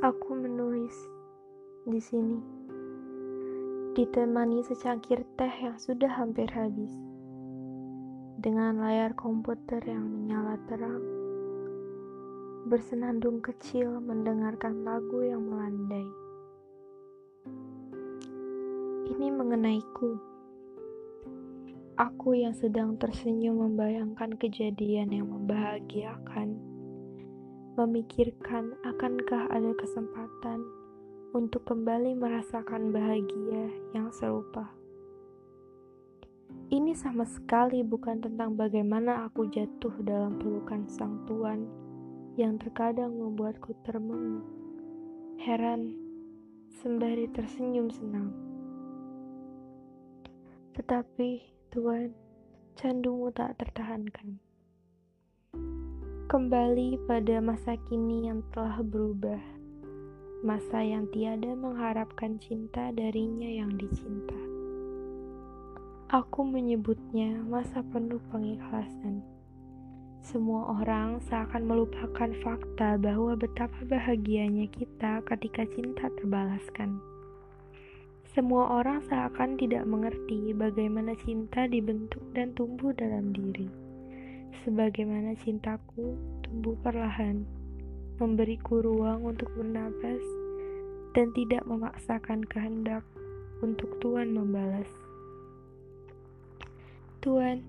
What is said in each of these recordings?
Aku menulis di sini, ditemani secangkir teh yang sudah hampir habis, dengan layar komputer yang menyala terang, bersenandung kecil mendengarkan lagu yang melandai. Ini mengenaiku. Aku yang sedang tersenyum membayangkan kejadian yang membahagiakan memikirkan akankah ada kesempatan untuk kembali merasakan bahagia yang serupa. Ini sama sekali bukan tentang bagaimana aku jatuh dalam pelukan sang tuan yang terkadang membuatku termenung, heran, sembari tersenyum senang. Tetapi, Tuan, candumu tak tertahankan kembali pada masa kini yang telah berubah, masa yang tiada mengharapkan cinta darinya yang dicinta. Aku menyebutnya masa penuh pengikhlasan. Semua orang seakan melupakan fakta bahwa betapa bahagianya kita ketika cinta terbalaskan. Semua orang seakan tidak mengerti bagaimana cinta dibentuk dan tumbuh dalam diri sebagaimana cintaku tumbuh perlahan, memberiku ruang untuk bernapas dan tidak memaksakan kehendak untuk Tuhan membalas. Tuhan,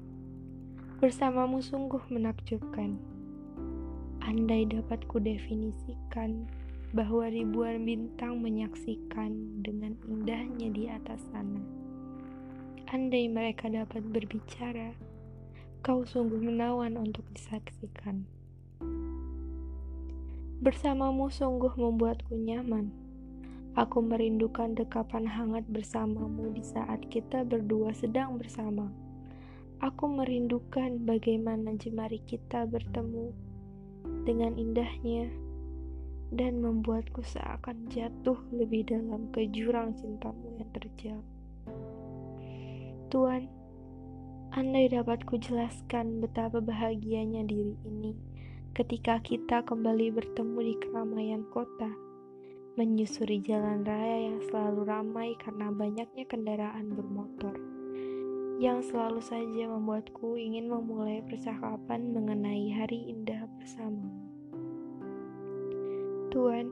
bersamamu sungguh menakjubkan. Andai dapat kudefinisikan bahwa ribuan bintang menyaksikan dengan indahnya di atas sana. Andai mereka dapat berbicara, Kau sungguh menawan untuk disaksikan. Bersamamu sungguh membuatku nyaman. Aku merindukan dekapan hangat bersamamu di saat kita berdua sedang bersama. Aku merindukan bagaimana jemari kita bertemu dengan indahnya dan membuatku seakan jatuh lebih dalam ke jurang cintamu yang terjal. Tuhan, Andai dapat kujelaskan betapa bahagianya diri ini ketika kita kembali bertemu di keramaian kota, menyusuri jalan raya yang selalu ramai karena banyaknya kendaraan bermotor, yang selalu saja membuatku ingin memulai percakapan mengenai hari indah bersamamu. Tuhan,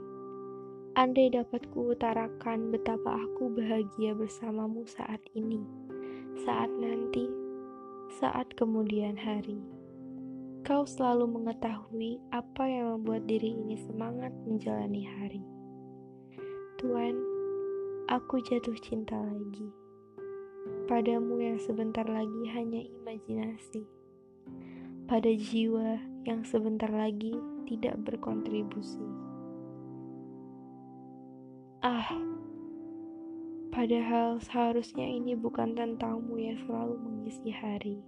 andai dapat kuutarakan betapa aku bahagia bersamamu saat ini, saat nanti saat kemudian hari. Kau selalu mengetahui apa yang membuat diri ini semangat menjalani hari. Tuhan, aku jatuh cinta lagi. Padamu yang sebentar lagi hanya imajinasi. Pada jiwa yang sebentar lagi tidak berkontribusi. Ah, Padahal seharusnya ini bukan tentangmu yang selalu mengisi hari.